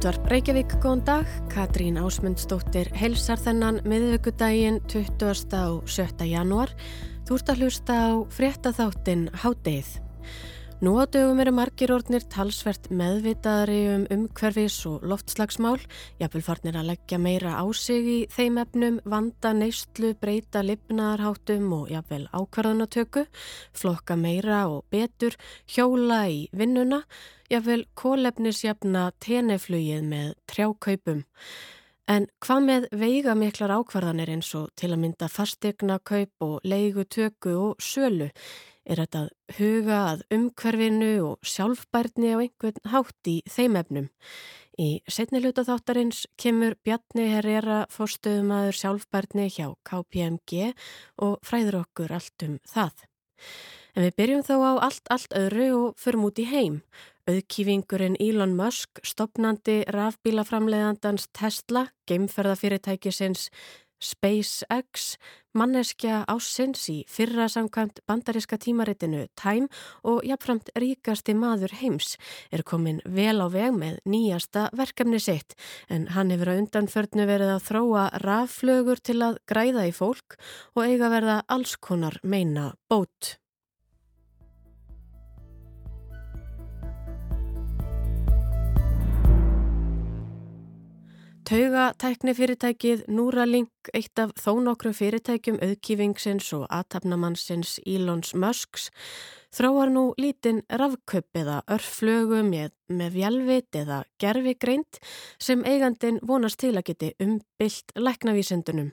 Útvarp Reykjavík, góðan dag. Katrín Ásmundsdóttir helsar þennan miðvíkudaginn 20. og 7. janúar. Þú ert að hlusta á fréttaþáttin Hádeið. Nú á dögum eru margir orðnir talsvert meðvitaðari um umhverfis og loftslagsmál, jafnvel farnir að leggja meira á sig í þeim efnum, vanda neistlu, breyta lifnaðarháttum og jafnvel ákvarðanatöku, flokka meira og betur, hjóla í vinnuna, jafnvel kólefnisjafna teneflugið með trjákaupum. En hvað með veiga miklar ákvarðanir eins og til að mynda fastegna kaup og leigu töku og sölu? Er þetta að huga að umhverfinu og sjálfbærni á einhvern hátt í þeim efnum. Í setni hluta þáttarins kemur Bjarni Herrera fórstöðumadur sjálfbærni hjá KPMG og fræður okkur allt um það. En við byrjum þó á allt, allt öðru og förum út í heim. Auðkífingurinn Elon Musk, stopnandi rafbílaframleðandans Tesla, geimferðafyrirtækisins SpaceX, manneskja ásins í fyrra samkvæmt bandariska tímaritinu Time og jafnframt ríkasti maður heims er komin vel á veg með nýjasta verkefni sitt en hann hefur á undanförnu verið að þróa rafflögur til að græða í fólk og eiga verða allskonar meina bót. Taugatækni fyrirtækið Núralink, eitt af þó nokkru fyrirtækjum auðkýfingsins og aðtapnamannsins Ílons Musks, þráar nú lítinn rafköp eða örflögu með, með vjálfit eða gerfigreint sem eigandin vonast til að geti umbylt læknavísendunum.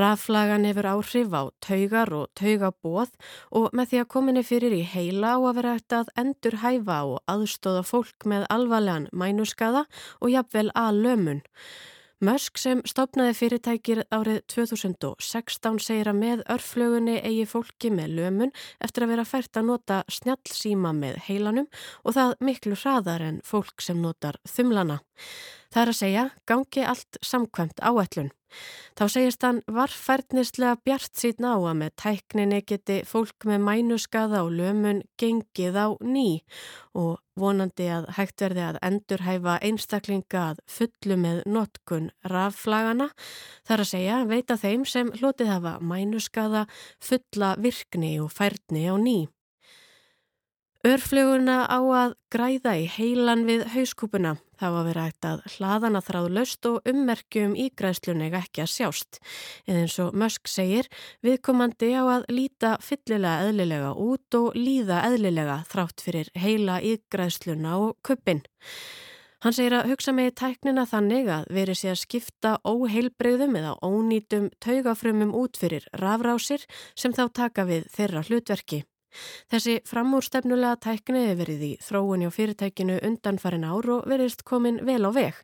Raflagan hefur áhrif á taugar og taugabóð og með því að kominni fyrir í heila á að vera eftir að endur hæfa og aðstóða fólk með alvarlegan mænuskaða og jafnvel að lömun. Musk sem stopnaði fyrirtækir árið 2016 segir að með örflögunni eigi fólki með lömun eftir að vera fært að nota snjallsíma með heilanum og það miklu hraðar en fólk sem notar þumlana. Það er að segja gangi allt samkvæmt áætlun. Þá segist hann varfærtnislega bjart síðan á að með tækninni geti fólk með mænuskaða og lömun gengið á ný og vonandi að hægt verði að endurhæfa einstaklinga að fullu með notkun rafflagana. Það er að segja veita þeim sem hlotið hafa mænuskaða fulla virkni og færni á ný. Örfluguna á að græða í heilan við hauskúpuna. Það var verið hægt að hlaðana þráð löst og ummerkjum í græðslunni ekki að sjást. Eða eins og Musk segir, viðkomandi á að líta fyllilega eðlilega út og líða eðlilega þrátt fyrir heila í græðsluna og kuppin. Hann segir að hugsa með tæknina þannig að veri sé að skipta óheilbreyðum eða ónýtum taugafrumum út fyrir rafrásir sem þá taka við þeirra hlutverki. Þessi framúrstefnulega tækni hefur verið í þróun hjá fyrirtækinu undanfarin ár og verist komin vel á veg.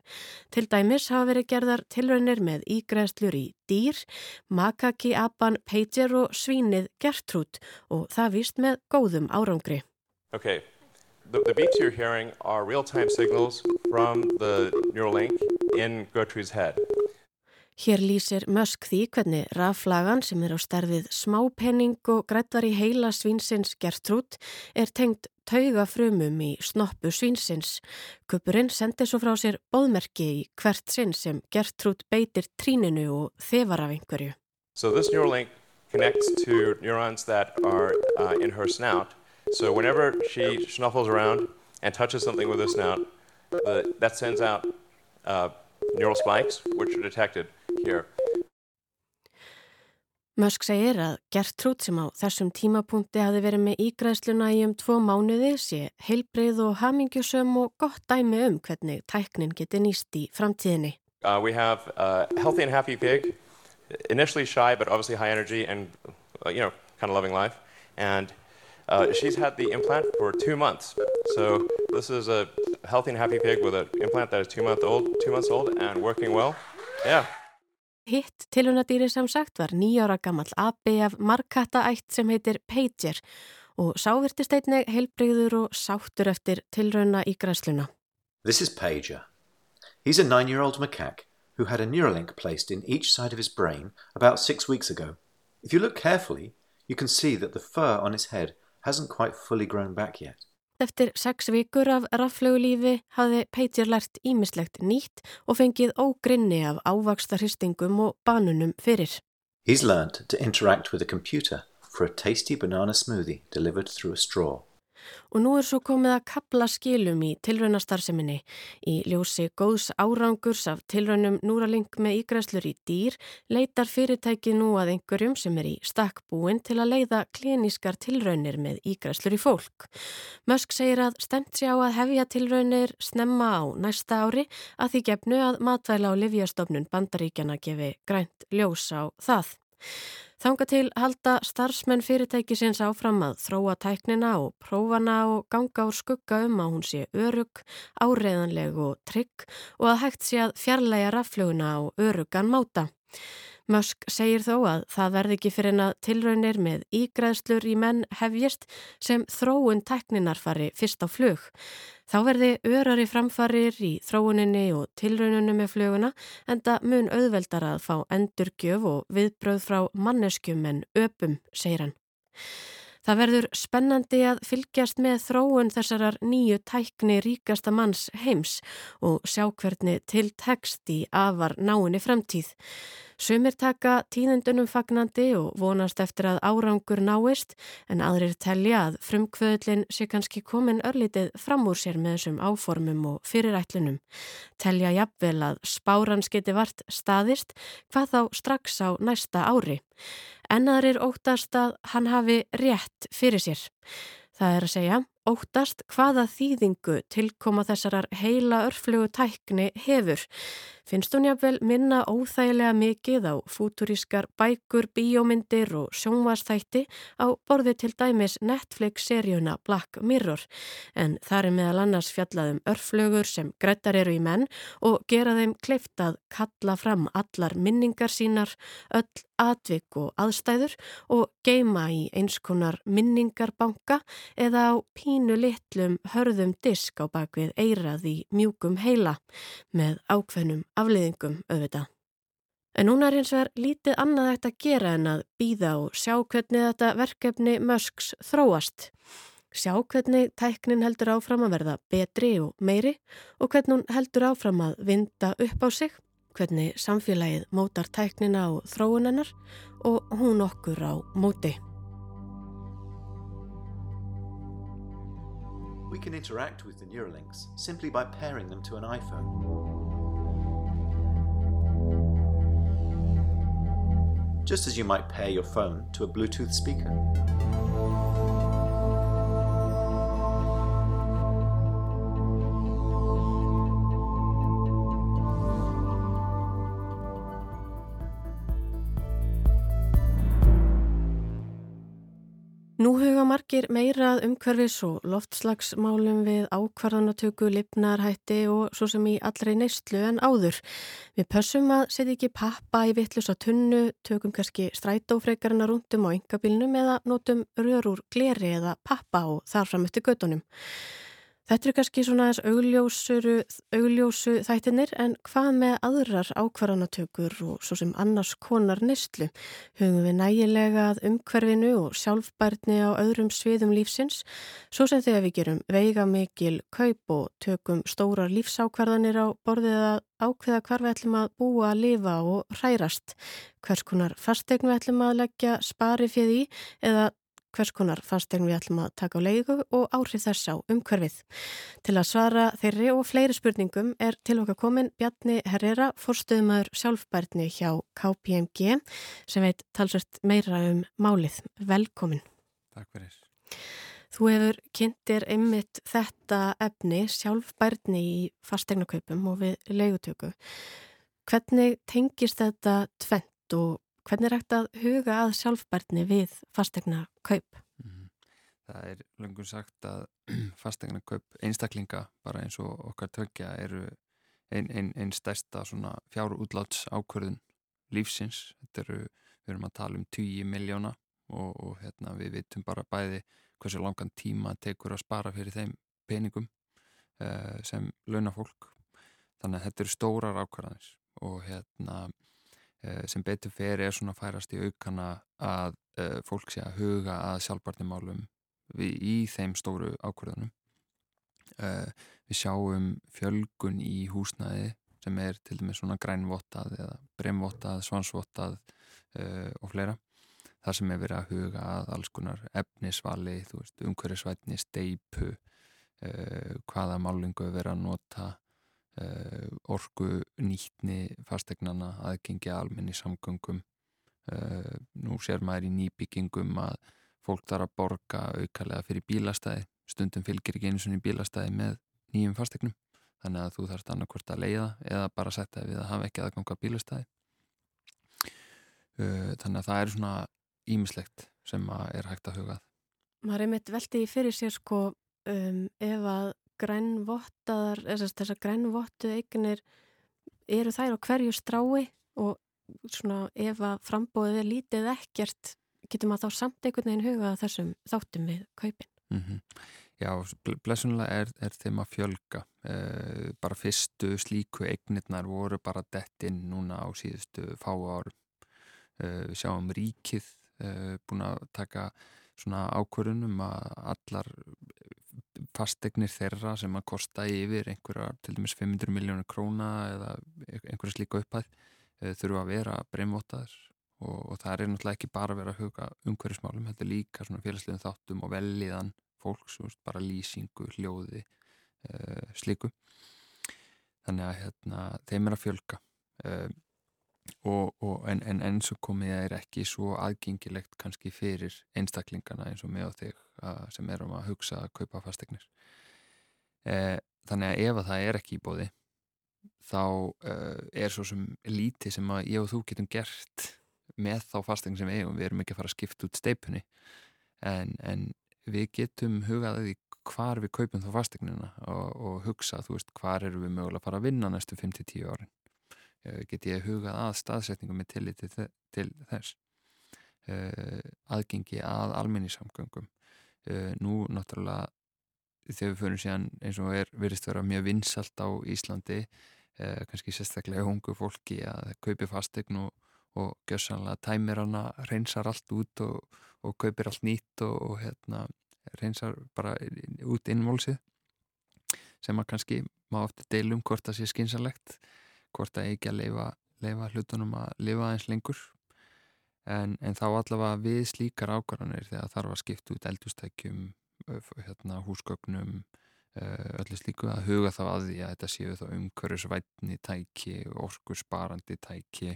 Til dæmis hafa verið gerðar tilraunir með ígræðslur í dýr, makaki, apan, pager og svínið gertrút og það víst með góðum árangri. Okay. The, the beeps you're hearing are real-time signals from the Neuralink in Gertrude's head. Hér lýsir Musk því hvernig raflagan sem er á starfið smápenning og grættar í heila svínsins Gertrúd er tengt tauga frumum í snoppu svínsins. Kupurinn sendir svo frá sér bóðmerki í hvert sinn sem Gertrúd beitir tríninu og þefar af einhverju. So this Neuralink connects to neurons that are uh, in her snout. So whenever she snuffles around and touches something with her snout, uh, that sends out uh, neural spikes which are detected here. Musk segir að Gertrúd sem á þessum tímapunkti hafi verið með ígræðsluna í um tvo mánuði sé heilbreið og hamingjusum og gott dæmi um hvernig tæknin geti nýst í framtíðinni. Uh, we have a healthy and happy pig, initially shy but obviously high energy and uh, you know kind of loving life and uh, she's had the implant for two months. So this is a healthy and happy pig with an implant that is two, month old, two months old and working well. Yeah. Hitt tilunadýri sem sagt var nýjára gammal abi af markattaætt sem heitir Pager og sávirtist einnig heilbreyður og sáttur eftir tilrauna í græsluna. This is Pager. He's a nine-year-old macaque who had a Neuralink placed in each side of his brain about six weeks ago. If you look carefully, you can see that the fur on his head hasn't quite fully grown back yet. Eftir sex vikur af raflögulífi hafði Pager lært ímislegt nýtt og fengið ógrinni af ávaksta hristingum og banunum fyrir. He's learned to interact with a computer for a tasty banana smoothie delivered through a straw. Og nú er svo komið að kapla skilum í tilraunastarseminni. Í ljósi góðs árangurs af tilraunum núraling með ígræslur í dýr leitar fyrirtækið nú að einhverjum sem er í stakkbúin til að leiða klinískar tilraunir með ígræslur í fólk. Mösk segir að stemt sér á að hefja tilraunir snemma á næsta ári að því gefnu að matvæla og livjastofnun bandaríkjana gefi grænt ljós á það. Þanga til halda starfsmenn fyrirtækisins áfram að þróa tæknina og prófana og ganga úr skugga um að hún sé örug, áreðanleg og trygg og að hægt sé að fjarlæga rafluguna á örugan máta. Musk segir þó að það verði ekki fyrir en að tilraunir með ígræðslur í menn hefjist sem þróun tækninar fari fyrst á flug. Þá verði örari framfarir í þróuninni og tilrauninu með fluguna en það mun auðveldar að fá endurgjöf og viðbröð frá manneskjum en öpum, segir hann. Það verður spennandi að fylgjast með þróun þessarar nýju tækni ríkasta manns heims og sjá hvernig til text í afar náinni framtíð. Sumir taka tíðendunum fagnandi og vonast eftir að árangur náist en aðrir telja að frumkvöðlinn sé kannski komin örlítið fram úr sér með þessum áformum og fyrirætlunum. Telja jafnvel að spárans geti vart staðist hvað þá strax á næsta ári. En aðrir óttast að hann hafi rétt fyrir sér. Það er að segja óttast hvaða þýðingu tilkoma þessarar heila örflugu tækni hefur. Finnst hún jáfnvel minna óþægilega mikið á fúturískar bækur, bíómyndir og sjónvastætti á borði til dæmis Netflix-seríuna Black Mirror. En það er meðal annars fjallaðum örflugur sem grættar eru í menn og gera þeim kleift að kalla fram allar minningar sínar, öll atvik og aðstæður og geima í einskonar minningarbanka eða á pín pínu litlum hörðum disk á bakvið eirað í mjúkum heila með ákveðnum afliðingum auðvitað. En núna er eins og er lítið annað eftir að gera en að býða og sjá hvernig þetta verkefni Musks þróast. Sjá hvernig tæknin heldur áfram að verða betri og meiri og hvernig hún heldur áfram að vinda upp á sig, hvernig samfélagið mótar tæknina og þróunennar og hún okkur á móti. We can interact with the Neuralinks simply by pairing them to an iPhone. Just as you might pair your phone to a Bluetooth speaker. Margir meirað umhverfis og loftslagsmálum við ákvarðanatöku, lifnarhætti og svo sem í allri neistlu en áður. Við pössum að setja ekki pappa í vittlus á tunnu, tökum kannski strætófreikarina rúndum á yngabilnum eða notum rör úr gleri eða pappa og þar fram eftir gödunum. Þetta eru kannski svona þess augljósu þættinir en hvað með aðrar ákvarðanatökur og svo sem annars konar nýstlu? Hugum við nægilega að umhverfinu og sjálfbærni á öðrum sviðum lífsins svo sem þegar við gerum veiga mikil kaup og tökum stórar lífsákvarðanir á borðið að ákveða hvar við ætlum að búa, að lifa og hrærast. Hvers konar fastegn við ætlum að leggja spari fyrir í eða hvers konar fastegn við ætlum að taka á leigu og áhrif þess á umhverfið. Til að svara þeirri og fleiri spurningum er til okkar komin Bjarni Herrera, forstuðumæður sjálfbærni hjá KPMG sem veit talsvært meira um málið. Velkomin. Takk fyrir. Þú hefur kynntir einmitt þetta efni sjálfbærni í fastegnaköpum og við leigutöku. Hvernig tengist þetta tvent og Hvernig er hægt að huga að sjálfbærtni við fastegna kaup? Mhm. Það er lungun sagt að fastegna kaup einstaklinga bara eins og okkar tökja eru einn ein, ein stærsta fjár útláts ákvörðun lífsins. Þetta eru, við erum að tala um 10 miljóna og, og hérna, við vitum bara bæði hversu langan tíma tekur að spara fyrir þeim peningum uh, sem launa fólk. Þannig að þetta eru stórar ákvörðanir og hérna sem betur fer er svona færast í aukana að uh, fólk sé að huga að sjálfbarnimálum í þeim stóru ákvörðunum Uh, við sjáum fjölgun í húsnæði sem er til dæmis svona grænvottað eða bremvottað, svansvottað og fleira. Það sem er verið að huga að alls konar efnisvali, umhverjusvætni, steipu, hvaða málingu er verið að nota, uh, orgu nýtni fastegnana, aðgengi almenni samgöngum. Nú sér maður í nýbyggingum að fólk þarf að borga aukalega fyrir bílastæði. Stundum fylgir ekki eins og bílastæði með nýjum fastegnum þannig að þú þarfst annarkvort að leiða eða bara setja við að hafa ekki aðganga bílastæði uh, þannig að það er svona ímislegt sem er hægt að hugað maður er mitt veldið fyrir sér sko um, ef að grænvottaðar þessar grænvottu eignir eru þær á hverju strái og svona ef að frambóðið er lítið ekkert getur maður þá samt einhvern veginn hugað þessum þáttum við kaupin mm -hmm. Já, blessunlega er, er þeim að fjölga. Uh, bara fyrstu slíku eignirnar voru bara dett inn núna á síðustu fáu árum. Uh, við sjáum ríkið uh, búin að taka svona ákvörunum að allar fastegnir þeirra sem að kosta yfir einhverja til dæmis 500 miljónur króna eða einhverja slíka upphæð þurfa að vera breymvotaður og, og það er náttúrulega ekki bara að vera að huga umhverjusmálum, þetta er líka svona félagslegum þáttum og velliðan fólks, bara lýsingu, hljóði uh, slíku. Þannig að hérna, þeim er að fjölga. Uh, og, og, en, en eins og komið er ekki svo aðgengilegt kannski fyrir einstaklingana eins og mig og þig að, sem erum að hugsa að kaupa fastegnir uh, þannig að ef að það er ekki í bóði þá er svo sem líti sem að ég og þú getum gert með þá fastegn sem við eigum, við erum ekki að fara að skipta út steipunni en, en við getum hugaðið í hvar við kaupum þá fastegnina og, og hugsa, þú veist, hvar eru við mögulega að fara að vinna næstu 5-10 árin get ég hugað að staðsetningum með tillit til, þess. Uh, aðgengi að almenningssamgöngum. Uh, nú náttúrulega þegar við fyrir síðan eins og er verist vera mjög vinsalt á Íslandi kannski sérstaklega hungu fólki að kaupi fastegn og, og gjössanlega tæmir hana, reynsar allt út og og kaupir allt nýtt og, og hérna, reynsar bara út innmólsið sem að kannski má ofta deilum hvort það sé skynsalegt hvort það ekki að leifa, leifa hlutunum að lifa aðeins lengur. En, en þá allavega við slíkar ákvarðanir þegar þarf að skipta út eldustækjum hérna, húsgögnum öllu slíku að huga þá að því að þetta séu þá umhverjusvætni tæki orkur sparandi tæki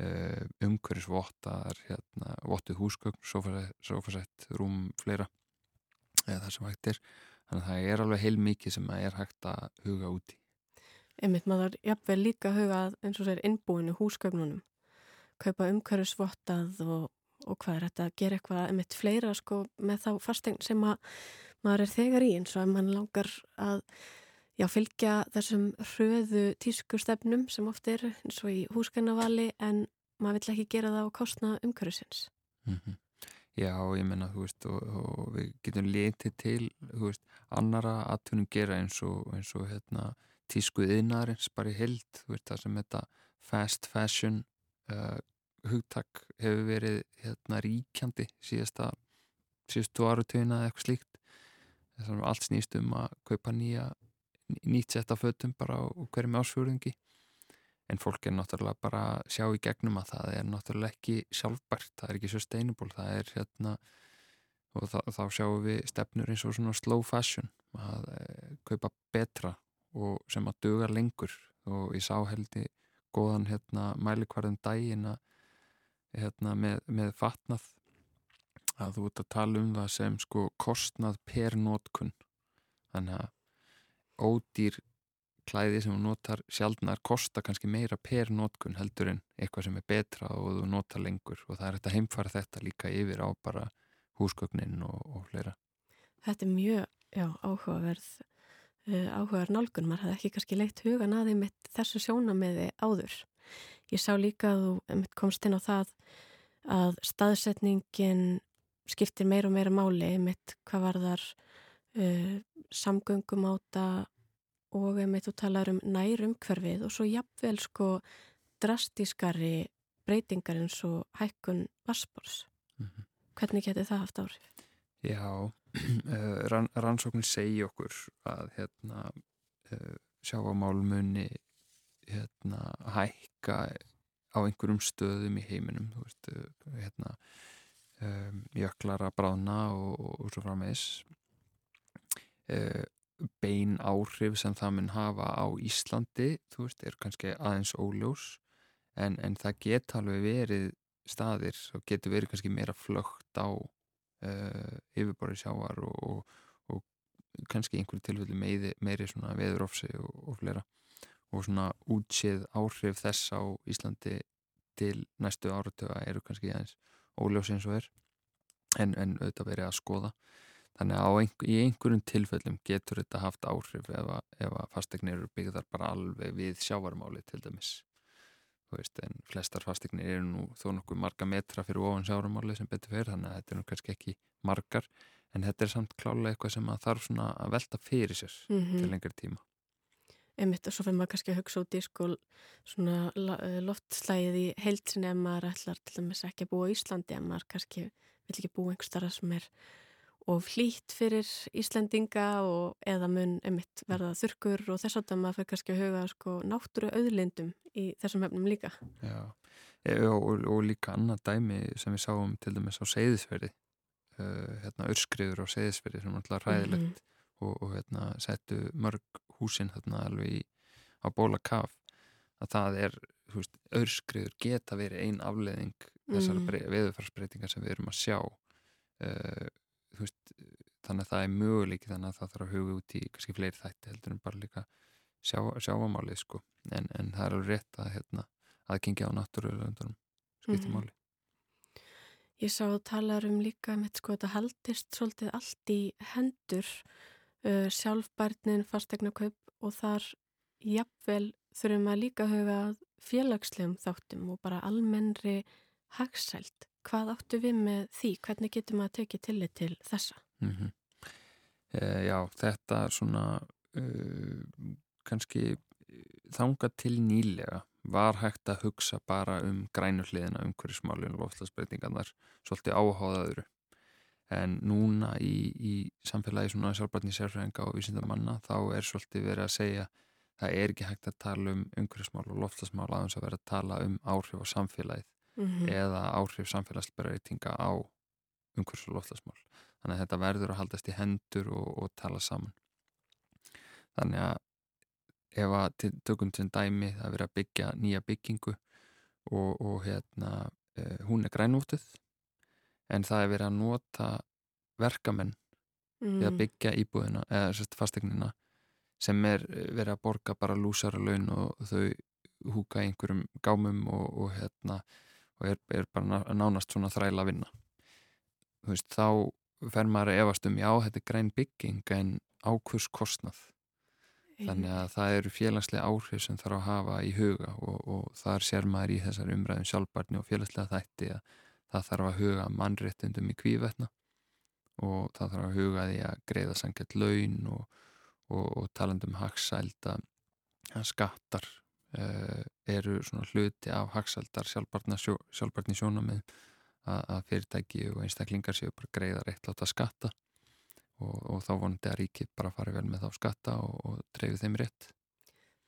Eh, umhverjusvottar hérna, vottuð húsgögn sofasett, rúm, fleira eða það sem hægt er. Þannig að það er alveg heil mikið sem er hægt að huga úti Einmitt maður jafnveg líka huga eins og sér innbúinu húsgögnunum kaupa umhverjusvottað og, og hvað er þetta að gera eitthvað einmitt fleira sko með þá fastegn sem að maður er þegar í eins og að mann langar að já, fylgja þessum hröðu tískustefnum sem oft er eins og í húsgænavali en maður vill ekki gera það á kostna umhverfisins. Mm -hmm. Já, ég menna, þú veist, og, og við getum letið til, þú veist, annara aðtunum gera eins og, eins og hérna, tískuð yðnarins bara í held, þú veist, það sem þetta fast fashion uh, hugtak hefur verið hérna ríkjandi síðasta síðustu áratöginna eða eitthvað slíkt. Þess að allt snýst um að kaupa nýja nýtt sett af fötum bara á hverjum ásfjörðingi en fólk er náttúrulega bara að sjá í gegnum að það er náttúrulega ekki sjálfbært, það er ekki sustainable, það er hérna og þá, þá sjáum við stefnur eins og svona slow fashion að e, kaupa betra og sem að duga lengur. Og ég sá heldi góðan hérna mælikvarðin dægin hérna með, með fatnað. Að þú ert að tala um það sem sko kostnað per nótkun þannig að ódýr klæði sem þú notar sjálfnar kosta kannski meira per notkun heldur en eitthvað sem er betra og þú notar lengur. Og það er þetta heimfara þetta líka yfir á bara húsgögnin og, og fleira. Þetta er mjög já, áhugaverð uh, áhugaverð nálgun, maður hafði ekki kannski leitt hugan að því mitt þessu sjónameði áður. Ég sá líka að þú komst inn á það að staðsetningin skiptir meira og meira máli mitt hvað var þar uh, samgöngum áta og með þú talar um nærum hverfið og svo jafnvel sko drastískari breytingar eins og hækkun vaspors. Mm -hmm. Hvernig getur það haft áhrif? Já, rann, rannsóknir segja okkur að hérna sjáamálmunni hérna hækka á einhverjum stöðum í heiminum veist, hérna um, jöklar að brána og, og, og svo frammeðis uh, bein áhrif sem það mun hafa á Íslandi, þú veist, er kannski aðeins óljós en, en það geta alveg verið staðir og getur verið kannski meira flögt á uh, yfirborði sjáar og, og kannski einhverju tilfellu meiri, meiri veðurofsi og fleira. Og svona útsið áhrif þess á Íslandi til næstu áratöga eru kannski aðeins óljós eins og er en, en auðvitað verið að skoða. Þannig að einhver, í einhverjum tilfellum getur þetta haft áhrif ef að, að fastegnir eru byggðar bara alveg við sjávarmáli til dæmis veist, en flestar fastegnir eru nú þó nokkuð marga metra fyrir ofan sjávarmáli sem betur fyrir þannig að þetta er nú kannski ekki margar en þetta er samt klálega eitthvað sem að þarf að velta fyrir sér mm -hmm. til lengri tíma einmitt og svo fyrir maður kannski að hugsa út í sko svona eh, loftslægið í heilsinni ef maður ætlar til dæmis ekki að búa í Íslandi ef maður kannski vil ekki búa einhver starra sem er of hlýtt fyrir Íslandinga og eða mun einmitt verða þurkur og þess að maður fyrir kannski að huga sko náttúru auðlindum í þessum hefnum líka. Já, e, og, og, og líka annað dæmi sem við sáum til dæmis á Seyðisverði, uh, hérna örskriður á Seyðisverði sem er alltaf ræðilegt mm -hmm og, og hérna, settu mörg húsin þarna alveg í, á bóla kaf að það er, þú veist, öðrskriður geta verið ein afleðing þessara mm. veðurfarsbreytingar sem við erum að sjá uh, veist þannig að það er möguleiki þannig að það þarf að huga út í kannski fleiri þætti heldur en bara líka sjá, sjáamálið sko en, en það er alveg rétt að hérna, aðgengi á náttúrulega skiptir mm. máli Ég sá að tala um líka með sko að þetta haldist svolítið allt í hendur uh, sjálfbærnin, fastegna kaup og þar jafnvel þurfum að líka huga félagslegum þáttum og bara almennri hagsælt. Hvað áttu við með því? Hvernig getur maður að tekið tillit til þessa? Mm -hmm. e, já, þetta svona uh, kannski þanga til nýlega var hægt að hugsa bara um grænurliðina um hverju smálinu og ofslagsbreytingarnar svolítið áháðaður en núna í, í samfélagi svona sjálfbarni sérfræðinga og vísindamanna þá er svolítið verið að segja það er ekki hægt að tala um umhverfismál og loftasmál aðeins að vera að tala um áhrif á samfélagið mm -hmm. eða áhrif samfélagsbreytinga á umhverfis og loftasmál þannig að þetta verður að haldast í hendur og, og tala saman þannig að ef að tökum til dæmi það verður að byggja nýja byggingu og, og hérna eh, hún er grænútið en það er verið að nota verkamenn mm. mm. byggja íbúðina eða sérst fastegnina sem er eh, verið að borga bara lúsara laun og þau húka einhverjum gámum og, og hérna og er, er bara nánast svona þræla að vinna. Þú veist, þá fer maður að efast um já, þetta er græn bygging en ákvurs kostnað? Þannig að það eru félagslega áhrif sem þarf að hafa í huga og, og þar sér maður í þessar umræðum sjálfbarni og félagslega þætti að það þarf að huga mannréttundum í kvívetna og það þarf að huga því að greiða sangett laun og, og, og talandum haksælda skattar uh, eru svona hluti af haksældar sjálfbarni sjónamið að, að fyrirtæki og einstaklingar séu bara greiða réttláta skatta og, og þá vonandi að ríkið bara fari vel með þá skatta og dreifið þeim rétt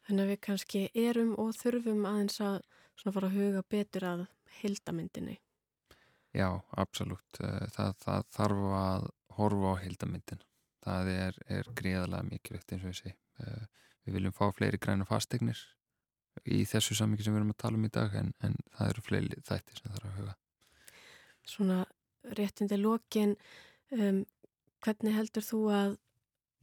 Þannig að við kannski erum og þurfum aðeins að fara að huga betur að hildamindinni Já, absolutt. Eh, það, það þarf að horfa á heildamindin. Það er, er gríðalega mikilvægt eins og segi. Eh, við viljum fá fleiri græna fastegnir í þessu samvikið sem við erum að tala um í dag en, en það eru fleiri þættir sem það þarf að huga. Svona réttindi lókin, um, hvernig heldur þú að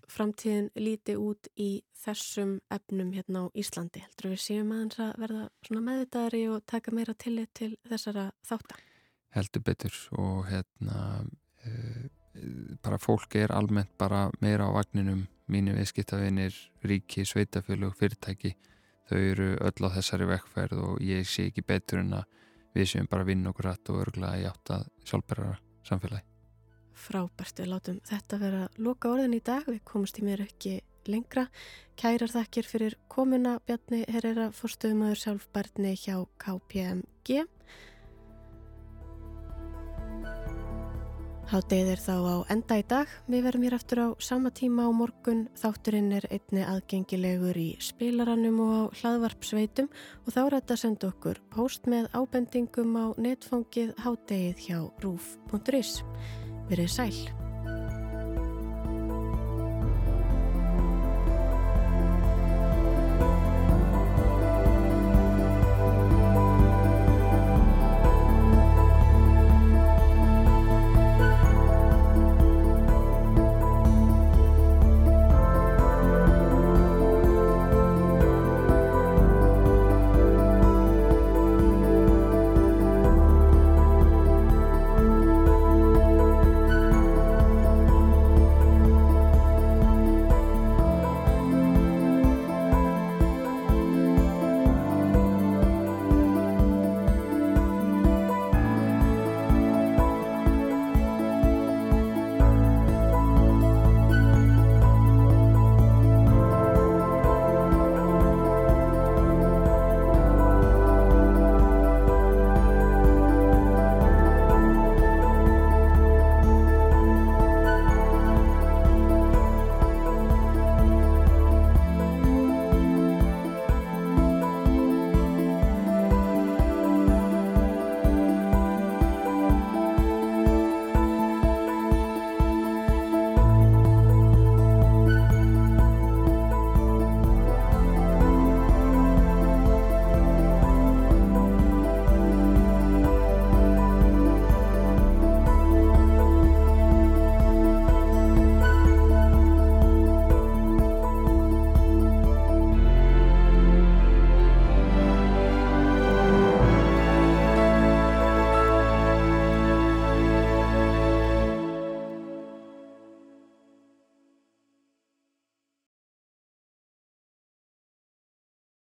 framtíðin líti út í þessum efnum hérna á Íslandi? Heldur við séum aðeins að verða meðvitaðari og taka meira tillit til þessara þáttar? heldur betur og hérna uh, bara fólk er almennt bara meira á vagninum mínu viðskiptafinir, ríki, sveitafjölu og fyrirtæki, þau eru öll á þessari vekkferð og ég sé ekki betur en að við séum bara vinn okkur rætt og örgulega í átt að sjálfbærara samfélagi. Frábært, við látum þetta vera loka orðin í dag, við komumst í mér ekki lengra. Kærar þakkir fyrir komuna Bjarni Herrera, fórstöðumöður sjálfbærni hjá KPMG. Háttegið er þá á enda í dag. Við verðum hér aftur á sama tíma á morgun. Þátturinn er einni aðgengilegur í spilaranum og á hlaðvarpsveitum og þá er þetta að senda okkur post með ábendingum á netfóngið háttegið hjá rúf.is. Verið sæl.